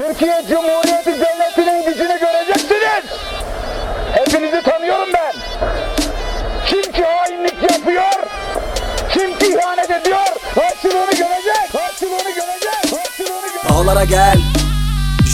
Türkiye Cumhuriyeti Devleti'nin gücünü göreceksiniz. Hepinizi tanıyorum ben. Kim ki hainlik yapıyor, kim ki ihanet ediyor, karşılığını görecek, karşılığını görecek, karşılığını görecek. Dağlara gel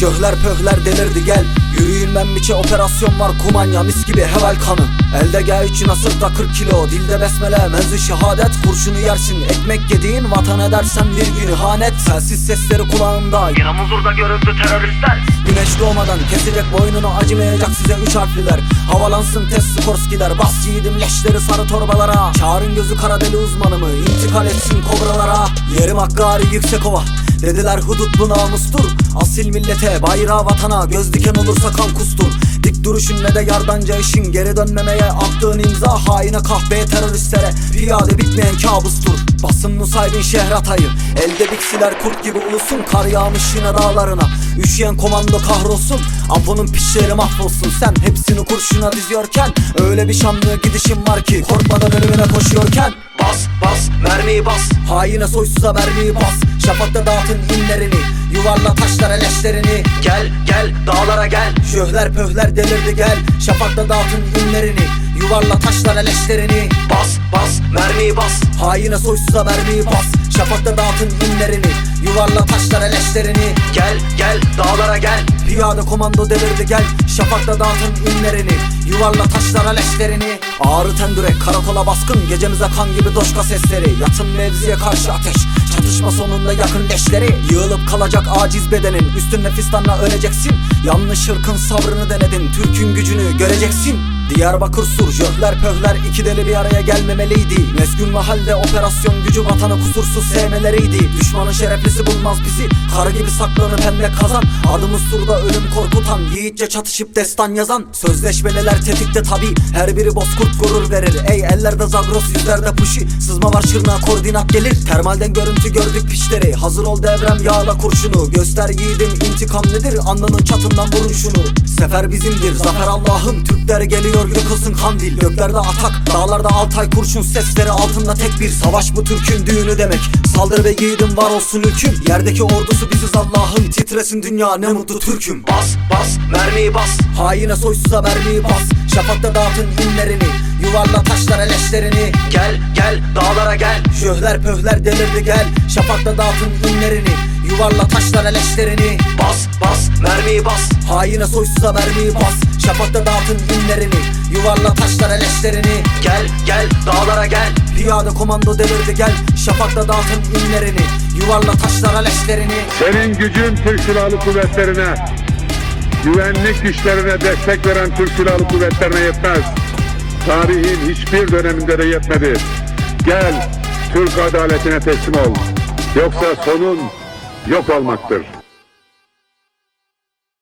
Jöhler pöhler delirdi gel Yürüyün memmiçe operasyon var. Kumanya mis gibi heval kanı. Elde gel için asırda 40 kilo? Dilde besmele menzi şehadet. Kurşunu yersin. Ekmek yediğin vatan edersen bir gün ihanet Telsiz sesleri kulağında. Yine muzurda görüldü teröristler. Güneş doğmadan kesecek boynunu acımayacak size üç harfliler. Havalansın test Skorskiler Bas yiğidim leşleri sarı torbalara. Çağırın gözü kara deli uzmanımı. İntikal etsin kobralara. Yerim Hakkari yüksek ova Dediler hudut bu namustur. Asil millete bayrağı vatana Göz diken olursa kan kustur. Dik duruşun ne de yardanca işin Geri dönmemeye attığın imza Haine kahveye teröristlere Piyade bitmeyen kabustur. Basın nusaybin şehratayı Elde biksiler kurt gibi ulusun Kar yağmış yine dağlarına. Üşüyen komando kahrolsun Apo'nun pişleri mahvolsun. Sen hepsini kurşuna diziyorken Öyle bir şanlı gidişin var ki Korkmadan ölümüne koşuyorken Bas bas mermiyi bas. Haine soysuza mermiyi bas. Şafakta dağıtın inlerini Yuvarla taşlara leşlerini Gel gel dağlara gel. Jöhler pöhler delirdi gel. Şafakta dağıtın inlerini Yuvarla taşlara leşlerini Bas bas mermiyi bas. Haine soysuza mermiyi bas. Şafakta dağıtın inlerini. Yuvarla taşlara leşlerini Gel gel dağlara gel. Piyade komando delirdi gel. Şafakta dağıtın inlerini. Yuvarla taşlara leşlerini Ağrı tendüre karakola baskın. Gecemize kan gibi doşka sesleri. Yatın mevziye karşı ateş. Çatışma sonunda yakın leşleri. Yığılıp kalacak aciz bedenin. Üstün fistanla öleceksin. Yanlış ırkın sabrını denedin. Türk'ün gücünü göreceksin Diyarbakır sur jöhler pöhler iki deli bir araya gelmemeliydi. Mezgün mahalde operasyon gücü vatanı kusursuz sevmeleriydi. Düşmanın şereflisi bulmaz bizi Kara gibi saklanıp hem kazan. Adımız surda ölüm korkutan Yiğitçe çatışıp destan yazan. Sözleşmeliler tetikte tabi Her biri bozkurt gurur verir. Ey ellerde zagros yüzlerde puşi Sızma var şırnağa koordinat gelir. Termalden görüntü gördük pişleri Hazır ol devrem yağla kurşunu. Göster yiğidim intikam nedir? Alnının çatından vurun şunu Sefer bizimdir zafer Allah'ın Türkler geliyor yıkılsın kandil Göklerde atak. Dağlarda altay kurşun Sesleri altında tek bir savaş. Bu Türk'ün düğünü demek. Saldır ve yiğidim var olsun ülküm. Yerdeki ordusu biziz Allah'ın Titresin dünya ne mutlu Türk'üm. Bas bas mermiyi bas. Haine soysuza mermiyi bas. Şafakta dağıtın inlerini. Yuvarla taşlara leşlerini Gel gel dağlara gel. Jöhler pöhler delirdi gel. Şafakta dağıtın inlerini. Yuvarla taşlara leşlerini Bas bas mermiyi bas. Haine soysuza mermiyi bas Şafakta dağıtın inlerini Yuvarla taşlara leşlerini Gel gel dağlara gel Piyade komando delirdi gel Şafakta dağıtın inlerini Yuvarla taşlara leşlerini Senin gücün Türk Silahlı Kuvvetleri'ne, güvenlik güçlerine destek veren Türk Silahlı Kuvvetlerine yetmez. Tarihin hiçbir döneminde de yetmedi. Gel, Türk adaletine teslim ol. Yoksa sonun yok olmaktır.